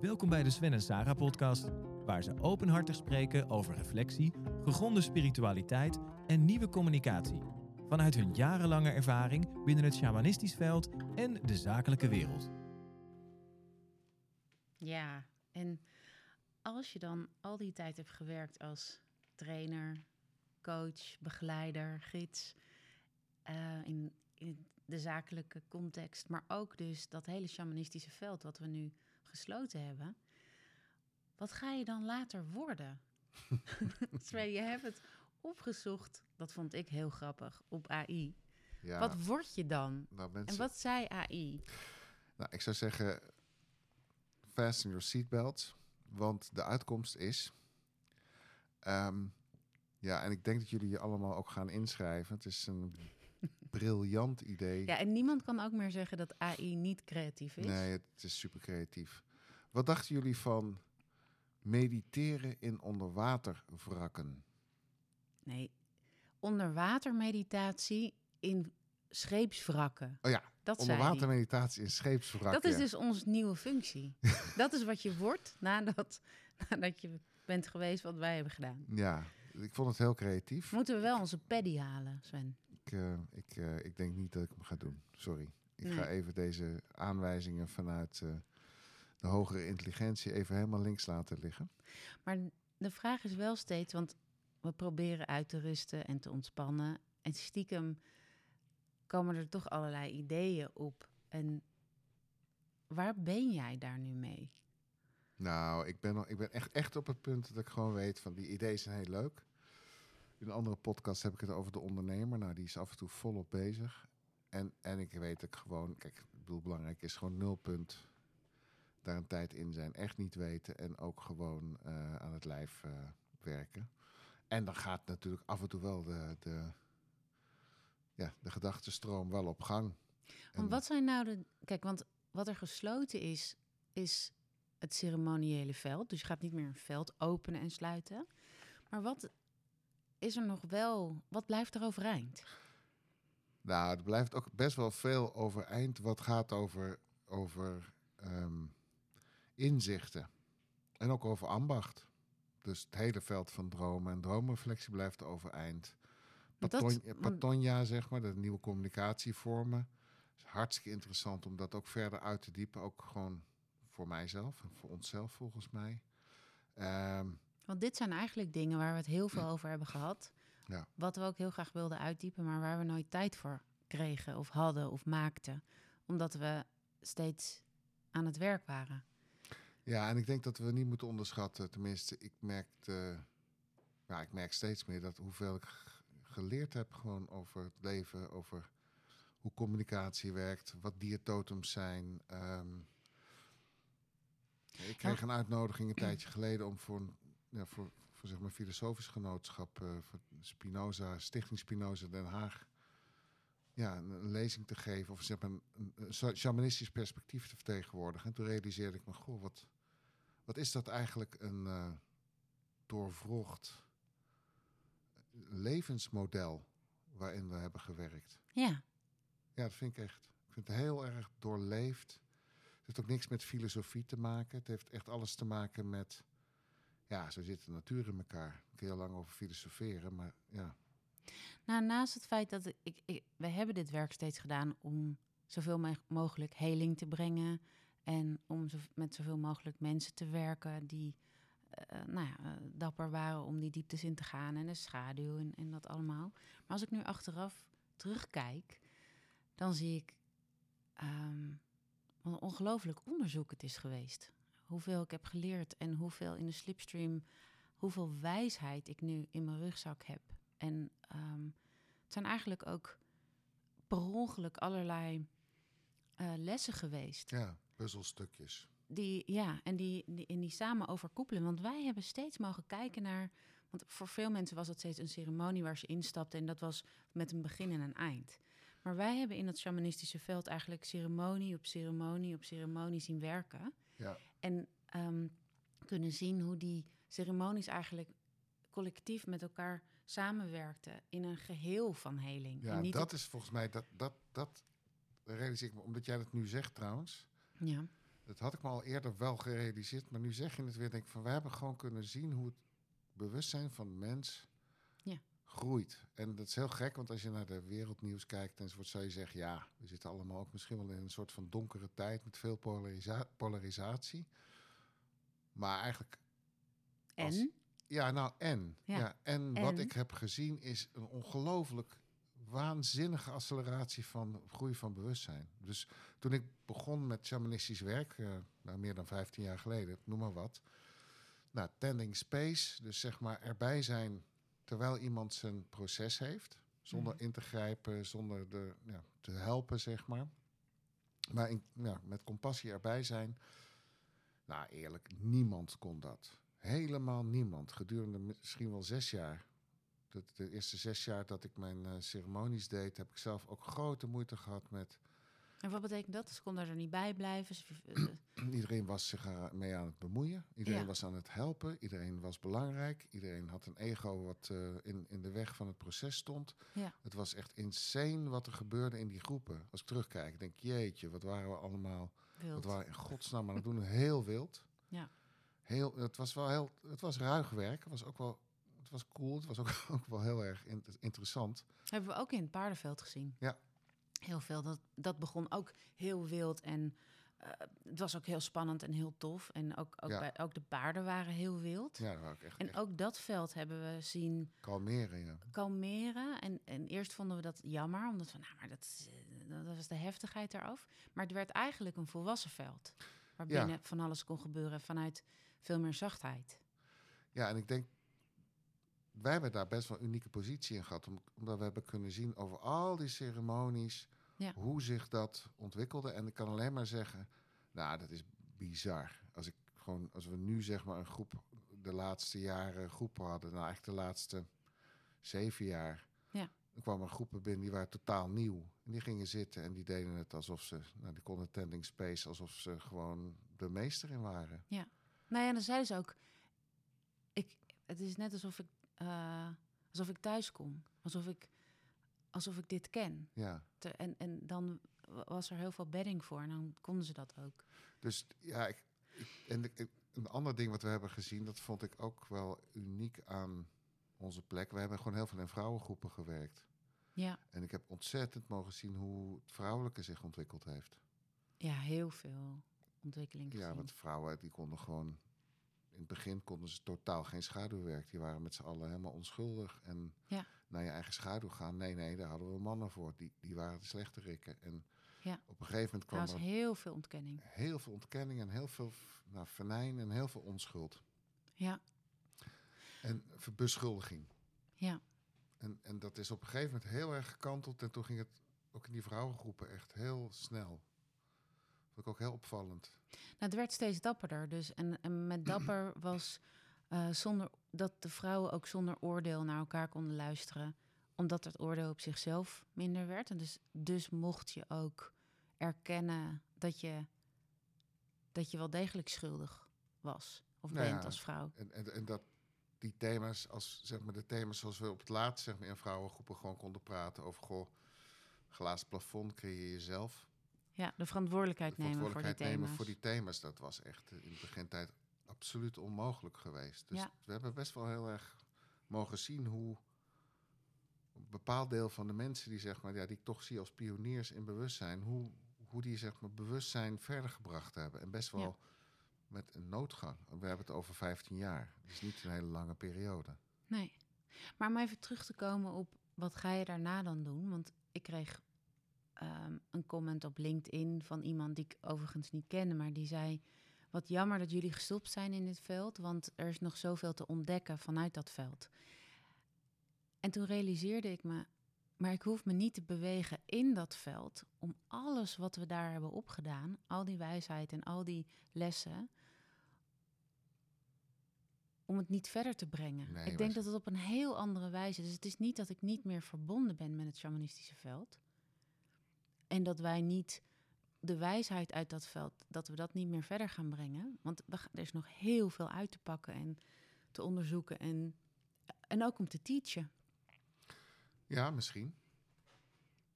Welkom bij de Sven en Sarah podcast, waar ze openhartig spreken over reflectie, gegronde spiritualiteit en nieuwe communicatie. Vanuit hun jarenlange ervaring binnen het shamanistisch veld en de zakelijke wereld. Ja, en als je dan al die tijd hebt gewerkt als trainer, coach, begeleider, gids uh, in, in de zakelijke context, maar ook dus dat hele shamanistische veld wat we nu gesloten hebben. Wat ga je dan later worden? Sven, je hebt het opgezocht, dat vond ik heel grappig, op AI. Ja, wat word je dan? Nou, mensen... En wat zei AI? Nou, ik zou zeggen, fasten your seatbelts. Want de uitkomst is... Um, ja, en ik denk dat jullie je allemaal ook gaan inschrijven. Het is een briljant idee. Ja, en niemand kan ook meer zeggen dat AI niet creatief is. Nee, het is super creatief. Wat dachten jullie van mediteren in onderwaterwrakken? Nee, onderwatermeditatie in scheepswrakken. Oh ja, dat onderwatermeditatie in scheepswrakken. Dat is dus onze nieuwe functie. dat is wat je wordt nadat, nadat je bent geweest wat wij hebben gedaan. Ja, ik vond het heel creatief. Moeten we wel onze paddy halen, Sven? Ik, uh, ik, uh, ik denk niet dat ik hem ga doen. Sorry. Ik ga even deze aanwijzingen vanuit uh, de hogere intelligentie even helemaal links laten liggen. Maar de vraag is wel steeds, want we proberen uit te rusten en te ontspannen. En stiekem komen er toch allerlei ideeën op. En waar ben jij daar nu mee? Nou, ik ben, al, ik ben echt, echt op het punt dat ik gewoon weet van die ideeën zijn heel leuk. In een andere podcast heb ik het over de ondernemer. Nou, die is af en toe volop bezig. En, en ik weet dat ik gewoon, kijk, ik bedoel, belangrijk is gewoon nulpunt daar een tijd in zijn. Echt niet weten en ook gewoon uh, aan het lijf uh, werken. En dan gaat natuurlijk af en toe wel de, de, ja, de gedachtenstroom wel op gang. Want wat zijn nou de. Kijk, want wat er gesloten is, is het ceremoniële veld. Dus je gaat niet meer een veld openen en sluiten. Maar wat is er nog wel, wat blijft er overeind? Nou, er blijft ook best wel veel overeind wat gaat over, over um, inzichten. En ook over ambacht. Dus het hele veld van dromen en droomreflectie blijft overeind. Paton, zeg maar, de nieuwe communicatievormen. is hartstikke interessant om dat ook verder uit te diepen. Ook gewoon voor mijzelf en voor onszelf volgens mij. Um, Want dit zijn eigenlijk dingen waar we het heel veel over hebben gehad. Ja. Wat we ook heel graag wilden uitdiepen, maar waar we nooit tijd voor kregen of hadden of maakten. Omdat we steeds aan het werk waren. Ja, en ik denk dat we niet moeten onderschatten. Tenminste, ik merk, ja, ik merk steeds meer dat hoeveel ik geleerd heb gewoon over het leven, over hoe communicatie werkt, wat diertotems zijn. Um, ik kreeg een uitnodiging een tijdje geleden om voor, ja, voor, voor zeg maar filosofisch genootschap, uh, voor Spinoza, Stichting Spinoza Den Haag, ja, een, lezing te geven of zeg maar een, een, shamanistisch perspectief te vertegenwoordigen. En toen realiseerde ik me, goh, wat, wat is dat eigenlijk een uh, doorvrocht levensmodel waarin we hebben gewerkt. Ja. Ja, dat vind ik echt. Ik vind het heel erg doorleefd. Het heeft ook niks met filosofie te maken. Het heeft echt alles te maken met... Ja, zo zit de natuur in elkaar. Ik kan heel lang over filosoferen, maar ja. Nou, naast het feit dat ik, ik, we hebben dit werk steeds gedaan om zoveel mogelijk heling te brengen en om zo, met zoveel mogelijk mensen te werken die uh, nou ja, eh, dapper waren om die dieptes in te gaan en de schaduw en, en dat allemaal. Maar als ik nu achteraf terugkijk, dan zie ik um, wat een ongelooflijk onderzoek het is geweest. Hoeveel ik heb geleerd en hoeveel in de slipstream, hoeveel wijsheid ik nu in mijn rugzak heb. En um, het zijn eigenlijk ook per ongeluk allerlei lessen geweest. Ja, puzzelstukjes die, ja, en die, die, en die samen overkoepelen. Want wij hebben steeds mogen kijken naar. Want voor veel mensen was het steeds een ceremonie waar ze instapten. En dat was met een begin en een eind. Maar wij hebben in dat shamanistische veld eigenlijk ceremonie op ceremonie op ceremonie zien werken. Ja. En um, kunnen zien hoe die ceremonies eigenlijk collectief met elkaar samenwerkten in een geheel van heling. Ja, niet dat is volgens mij dat, dat, dat realiseer ik me, omdat jij dat nu zegt trouwens. Ja Dat had ik me al eerder wel gerealiseerd, maar nu zeg je het weer. Denk ik van, we hebben gewoon kunnen zien hoe het bewustzijn van de mens Ja. groeit. En dat is heel gek, want als je naar de wereldnieuws kijkt enzovoort, zou je zeggen, ja, we zitten allemaal ook misschien wel in een soort van donkere tijd met veel polarisa- polarisatie. Maar eigenlijk Als- En? ja, nou en. Ja. Ja, en, wat en? ik heb gezien is een ongelooflijk waanzinnige acceleratie van groei van bewustzijn. Dus toen ik begon met shamanistisch werk, eh, nou, meer dan 15 jaar geleden, noem maar wat. Nou, tending space, dus zeg maar erbij zijn terwijl iemand zijn proces heeft. Zonder Mhm. in te grijpen, zonder de, ja, te helpen, zeg maar. Maar in, ja, met compassie erbij zijn. Nou, eerlijk, niemand kon dat. Helemaal niemand. Gedurende misschien wel zes jaar. De, de eerste zes jaar dat ik mijn eh, ceremonies deed, heb ik zelf ook grote moeite gehad met. En wat betekent dat? Ze konden er niet bij blijven. Eh, Iedereen was zich mee aan het bemoeien. Iedereen Ja. was aan het helpen. Iedereen was belangrijk. Iedereen had een ego wat eh, in, in de weg van het proces stond. Ja. Het was echt insane wat er gebeurde in die groepen. Als ik terugkijk, denk ik, jeetje, wat waren we allemaal wild. Dat waren in godsnaam aan het doen. Heel wild. Ja. Heel, het was wel heel, het was ruig werk. Het was ook wel, het was cool. Het was ook, ook wel heel erg in- interessant. Hebben we ook in het paardenveld gezien. Ja. Heel veel. Dat, dat begon ook heel wild en eh, het was ook heel spannend en heel tof. En ook, ook, Ja. bij, ook de paarden waren heel wild. Ja, dat was echt, En echt ook dat veld hebben we zien kalmeren. Ja. kalmeren. En, en eerst vonden we dat jammer, omdat we, nou, maar dat, eh, dat was de heftigheid eraf. Maar het werd eigenlijk een volwassen veld. Waarbinnen van alles kon gebeuren vanuit veel meer zachtheid. ja, en ik denk, wij hebben daar best wel een unieke positie in gehad. om- Omdat we hebben kunnen zien over al die ceremonies, Ja. hoe zich dat ontwikkelde. En ik kan alleen maar zeggen, nou, dat is bizar. Als, ik gewoon, als we nu zeg maar een groep, de laatste jaren groepen hadden, nou eigenlijk de laatste zeven jaar. Ja. Dan kwamen groepen binnen die waren totaal nieuw. En die gingen zitten en die deden het alsof ze, nou, die konden tending space, alsof ze gewoon de meester in waren. Nou ja, en dan zeiden ze ook... Ik, het is net alsof ik, eh, alsof ik thuis kom. Alsof ik, alsof ik dit ken. Ja. Te- en, en dan wa- was er heel veel bedding voor. En dan konden ze dat ook. Dus ja, ik, ik- en ik- een ander ding wat we hebben gezien, dat vond ik ook wel uniek aan onze plek. We hebben gewoon heel veel in vrouwengroepen gewerkt. Ja, En ik heb ontzettend mogen zien hoe het vrouwelijke zich ontwikkeld heeft. ja heel veel ontwikkeling Ja, gezien. want vrouwen die konden gewoon... In het begin konden ze totaal geen schaduwwerk. Die waren met z'n allen helemaal onschuldig. En Ja. naar je eigen schaduw gaan. Nee, nee, daar hadden we mannen voor. Die, die waren de slechterik. En Ja. op een gegeven moment Er kwam was er heel veel ontkenning. heel veel ontkenning en heel veel nou, venijn en heel veel onschuld. Ja, En ver- beschuldiging. ja. En, en dat is op een gegeven moment heel erg gekanteld. En toen ging het ook in die vrouwengroepen echt heel snel. Vond ik ook heel opvallend. Nou, het werd steeds dapperder. Dus, en, en met dapper was eh, zonder, dat de vrouwen ook zonder oordeel naar elkaar konden luisteren. Omdat het oordeel op zichzelf minder werd. En dus, dus mocht je ook erkennen dat je, dat je wel degelijk schuldig was. Of Nou bent ja, als vrouw. En, en, en dat die thema's, als zeg maar de thema's zoals we op het laatst zeg maar, in vrouwengroepen gewoon konden praten over goh, glazen plafond creëer jezelf. Ja, de verantwoordelijkheid De nemen voor die verantwoordelijkheid thema's. nemen voor die thema's, dat was echt eh, in de begintijd absoluut onmogelijk geweest. Dus Ja. we hebben best wel heel erg mogen zien hoe een bepaald deel van de mensen die zeg maar, ja, die ik toch zie als pioniers in bewustzijn, hoe, hoe die zeg maar bewustzijn verder gebracht hebben. En best wel Ja. met een noodgang. We hebben het over 15 jaar. Het is niet een hele lange periode. Nee. Maar om even terug te komen op wat ga je daarna dan doen? Want ik kreeg ehm, een comment op LinkedIn van iemand die ik overigens niet kende, maar die zei: Wat jammer dat jullie gestopt zijn in dit veld, want er is nog zoveel te ontdekken vanuit dat veld. En toen realiseerde ik me, maar ik hoef me niet te bewegen in dat veld om alles wat we daar hebben opgedaan, al die wijsheid en al die lessen, om het niet verder te brengen. Nee, ik denk dat het op een heel andere wijze. Dus het is niet dat ik niet meer verbonden ben met het shamanistische veld. En dat wij niet de wijsheid uit dat veld, dat we dat niet meer verder gaan brengen. Want we er is nog heel veel uit te pakken en te onderzoeken. En, en ook om te teachen. Ja, misschien.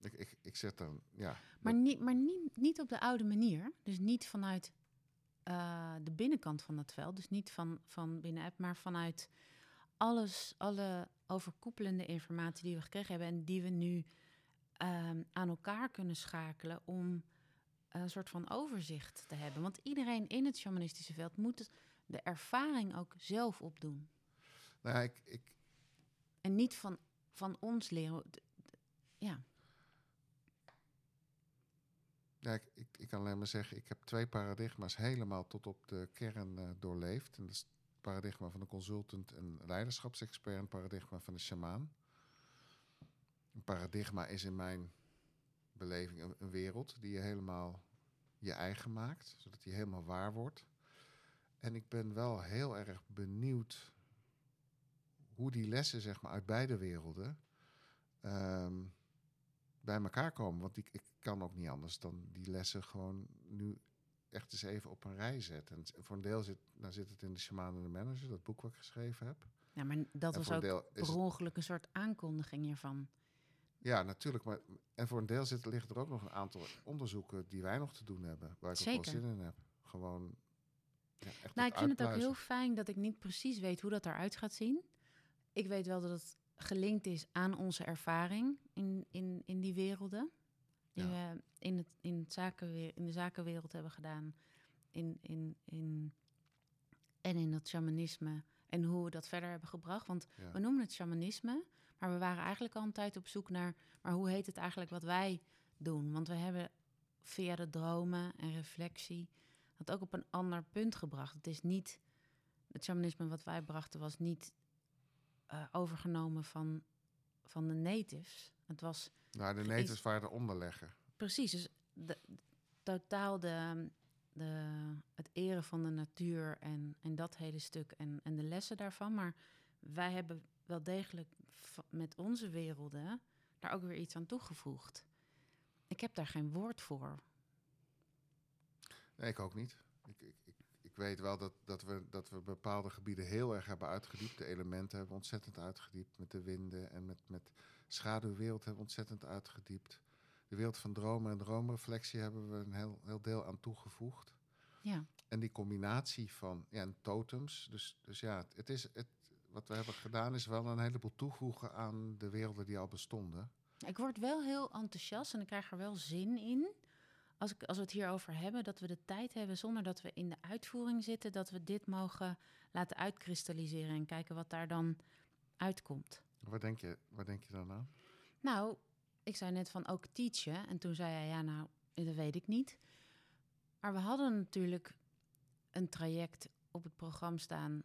Ik, ik, ik zet dan, ja. Maar, niet, maar niet, niet op de oude manier. Dus niet vanuit eh, de binnenkant van dat veld. Dus niet van, van binnenuit, maar vanuit alles, alle overkoepelende informatie die we gekregen hebben en die we nu ehm, aan elkaar kunnen schakelen om een soort van overzicht te hebben. Want iedereen in het shamanistische veld moet de ervaring ook zelf opdoen. Nou ja, ik, ik, En niet van, van ons leren. Ja, Ja, ik, ik, ik kan alleen maar zeggen, ik heb twee paradigma's helemaal tot op de kern eh, doorleefd. En dat is het paradigma van de consultant en leiderschapsexpert en het paradigma van de shamaan. Een paradigma is in mijn beleving een, een wereld die je helemaal je eigen maakt, zodat die helemaal waar wordt. En ik ben wel heel erg benieuwd hoe die lessen zeg maar, uit beide werelden ehm, bij elkaar komen. Want ik, ik kan ook niet anders dan die lessen gewoon nu echt eens even op een rij zetten. En voor een deel zit, nou zit het in de Shaman en de Manager, dat boek wat ik geschreven heb. ja maar dat en was ook deel per ongeluk een soort aankondiging hiervan. Ja, natuurlijk. Maar, en voor een deel zit, liggen er ook nog een aantal onderzoeken die wij nog te doen hebben. Waar ik ook Zeker. wel zin in heb. Gewoon. Ja, echt Nou, het ik vind het ook heel fijn dat ik niet precies weet hoe dat eruit gaat zien. Ik weet wel dat het gelinkt is aan onze ervaring in, in, in die werelden. Die Ja. we in, het, in, het in de zakenwereld hebben gedaan. In, in, in, en in dat shamanisme. En hoe we dat verder hebben gebracht. Want Ja. we noemen het shamanisme. Maar we waren eigenlijk al een tijd op zoek naar... maar hoe heet het eigenlijk wat wij doen? Want we hebben via de dromen en reflectie... dat ook op een ander punt gebracht. Het is niet... Het shamanisme wat wij brachten was niet eh, overgenomen van, van de natives. Het was Nou, de natives waren de onderlegger. precies... Dus de, totaal de, de, het eren van de natuur en, en dat hele stuk en, en de lessen daarvan. Maar wij hebben wel degelijk met onze werelden daar ook weer iets aan toegevoegd. Ik heb daar geen woord voor. Nee, ik ook niet. Ik, ik, ik, ik weet wel dat, dat, we, dat we bepaalde gebieden heel erg hebben uitgediept. De elementen hebben ontzettend uitgediept. Met de winden en met, met schaduwwereld hebben we ontzettend uitgediept. De wereld van dromen en droomreflectie hebben we een heel, heel deel aan toegevoegd. Ja, En die combinatie van ja, en totems. Dus, dus ja, het is, het, wat we hebben gedaan is wel een heleboel toevoegen aan de werelden die al bestonden. ik word wel heel enthousiast en ik krijg er wel zin in. Als, ik, als we het hierover hebben, dat we de tijd hebben zonder dat we in de uitvoering zitten, dat we dit mogen laten uitkristalliseren en kijken wat daar dan uitkomt. Waar denk je, waar denk je dan aan? Nou, ik zei net van ook teachen. En toen zei hij, ja, nou, dat weet ik niet. Maar we hadden natuurlijk een traject op het programma staan,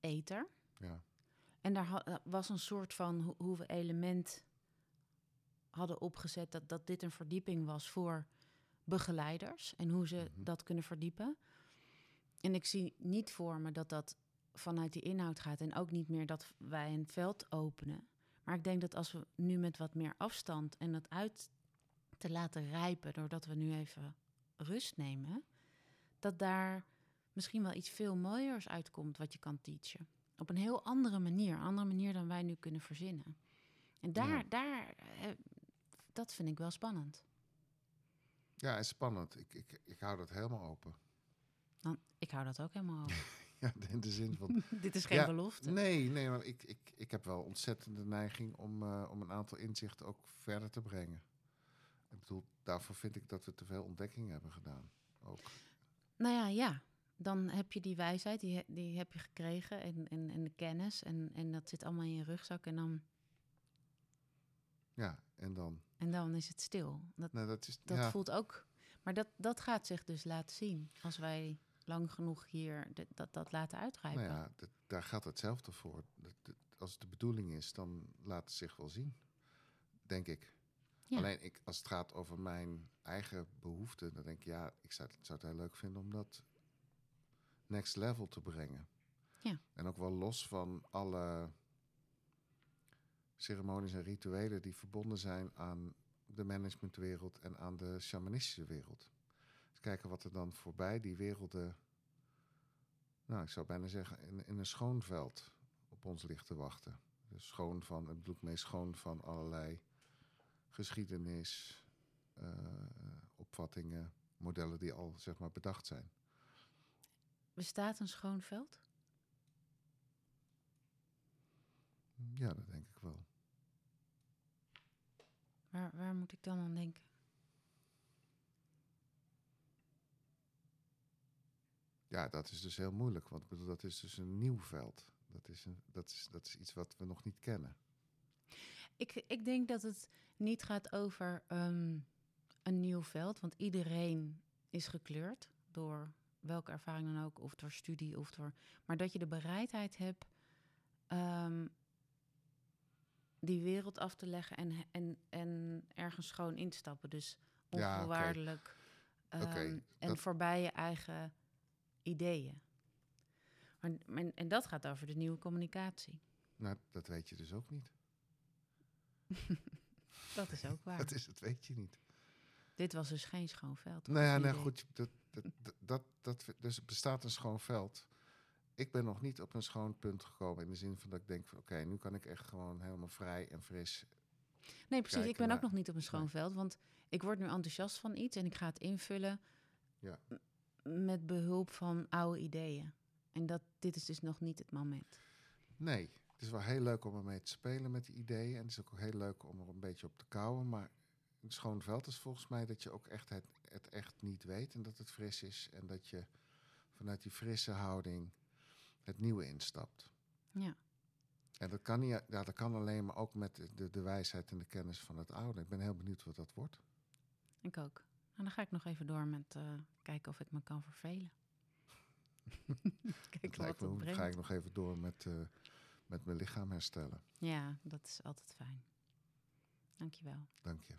Ether. Ja. En daar ha- was een soort van ho- hoe we element hadden opgezet... Dat, dat dit een verdieping was voor begeleiders... en hoe ze Mhm. dat kunnen verdiepen. En ik zie niet voor me dat dat vanuit die inhoud gaat... en ook niet meer dat wij een veld openen. Maar ik denk dat als we nu met wat meer afstand... en dat uit te laten rijpen... doordat we nu even rust nemen... dat daar misschien wel iets veel mooiers uitkomt wat je kan teachen op een heel andere manier. Een andere manier dan wij nu kunnen verzinnen. En daar, Ja. daar eh, dat vind ik wel spannend. Ja, en spannend. Ik, ik, ik hou dat helemaal open. Dan, ik hou dat ook helemaal over. Ja, in de zin van Dit is geen Ja, belofte. Nee, nee, maar ik, ik, ik heb wel ontzettende neiging om, eh, om een aantal inzichten ook verder te brengen. Ik bedoel, daarvoor vind ik dat we te veel ontdekkingen hebben gedaan. Ook. Nou ja, ja. Dan heb je die wijsheid, die, die heb je gekregen en, en, en de kennis. En, en dat zit allemaal in je rugzak en dan, Ja, en dan. en dan is het stil. Dat, Nou, dat is, dat ja, voelt ook... Maar dat, dat gaat zich dus laten zien. Als wij lang genoeg hier dat, dat laten uitrijpen. nou ja, dat- daar gaat hetzelfde voor. Dat, dat- als het de bedoeling is, dan laat het zich wel zien. Denk ik. Ja. Alleen ik, als het gaat over mijn eigen behoeften, dan denk ik, ja, ik zou, het- zou het heel leuk vinden om dat next level te brengen. Ja. En ook wel los van alle ceremonies en rituelen die verbonden zijn aan de managementwereld en aan de shamanistische wereld. Dus kijken wat er dan voorbij die werelden, nou, ik zou bijna zeggen, in, in een schoon veld op ons ligt te wachten. Dus schoon van, ik bedoel meest schoon van allerlei geschiedenis, eh, opvattingen, modellen die al zeg maar bedacht zijn. Bestaat een schoon veld? Ja, dat denk ik wel. Waar, waar moet ik dan aan denken? Ja, dat is dus heel moeilijk, want ik bedoel, dat is dus een nieuw veld. Dat is, een, dat, is, dat is iets wat we nog niet kennen. Ik, ik denk dat het niet gaat over ehm, een nieuw veld, want iedereen is gekleurd door welke ervaring dan ook, of door studie of door. Maar dat je de bereidheid hebt ehm, die wereld af te leggen en, en, en ergens gewoon in te stappen. Dus Ja, onvoorwaardelijk ehm, en dat- voorbij je eigen ideeën. Maar, en, en dat gaat over de nieuwe communicatie. Nou, dat weet je dus ook niet. Dat is ook waar. Dat is het, weet je niet. Dit was dus geen schoon veld. Nou ja, Goed nou goed, dat, dat, dat, dat, dus er bestaat een schoon veld. Ik ben nog niet op een schoon punt gekomen in de zin van dat ik denk van oké, nu kan ik echt gewoon helemaal vrij en fris. Nee, precies. ik ben ook nog niet op een schoon Nee. veld. Want ik word nu enthousiast van iets en ik ga het invullen Ja. met behulp van oude ideeën. En dat, dit is dus nog niet het moment. Nee, het is wel heel leuk om ermee te spelen met die ideeën. En het is ook heel leuk om er een beetje op te kouwen. Maar een schoon veld is volgens mij dat je ook echt het, het echt niet weet en dat het fris is. En dat je vanuit die frisse houding het nieuwe instapt. Ja. En dat kan, niet, ja, dat kan alleen maar ook met de- de, wijsheid en de kennis van het oude. Ik ben heel benieuwd wat dat wordt. Ik ook. En dan ga ik nog even door met eh, kijken of ik me kan vervelen. Lijkt wat me, ga ik nog even door met, eh, met mijn lichaam herstellen. Ja, dat is altijd fijn. Dankjewel. Dank je.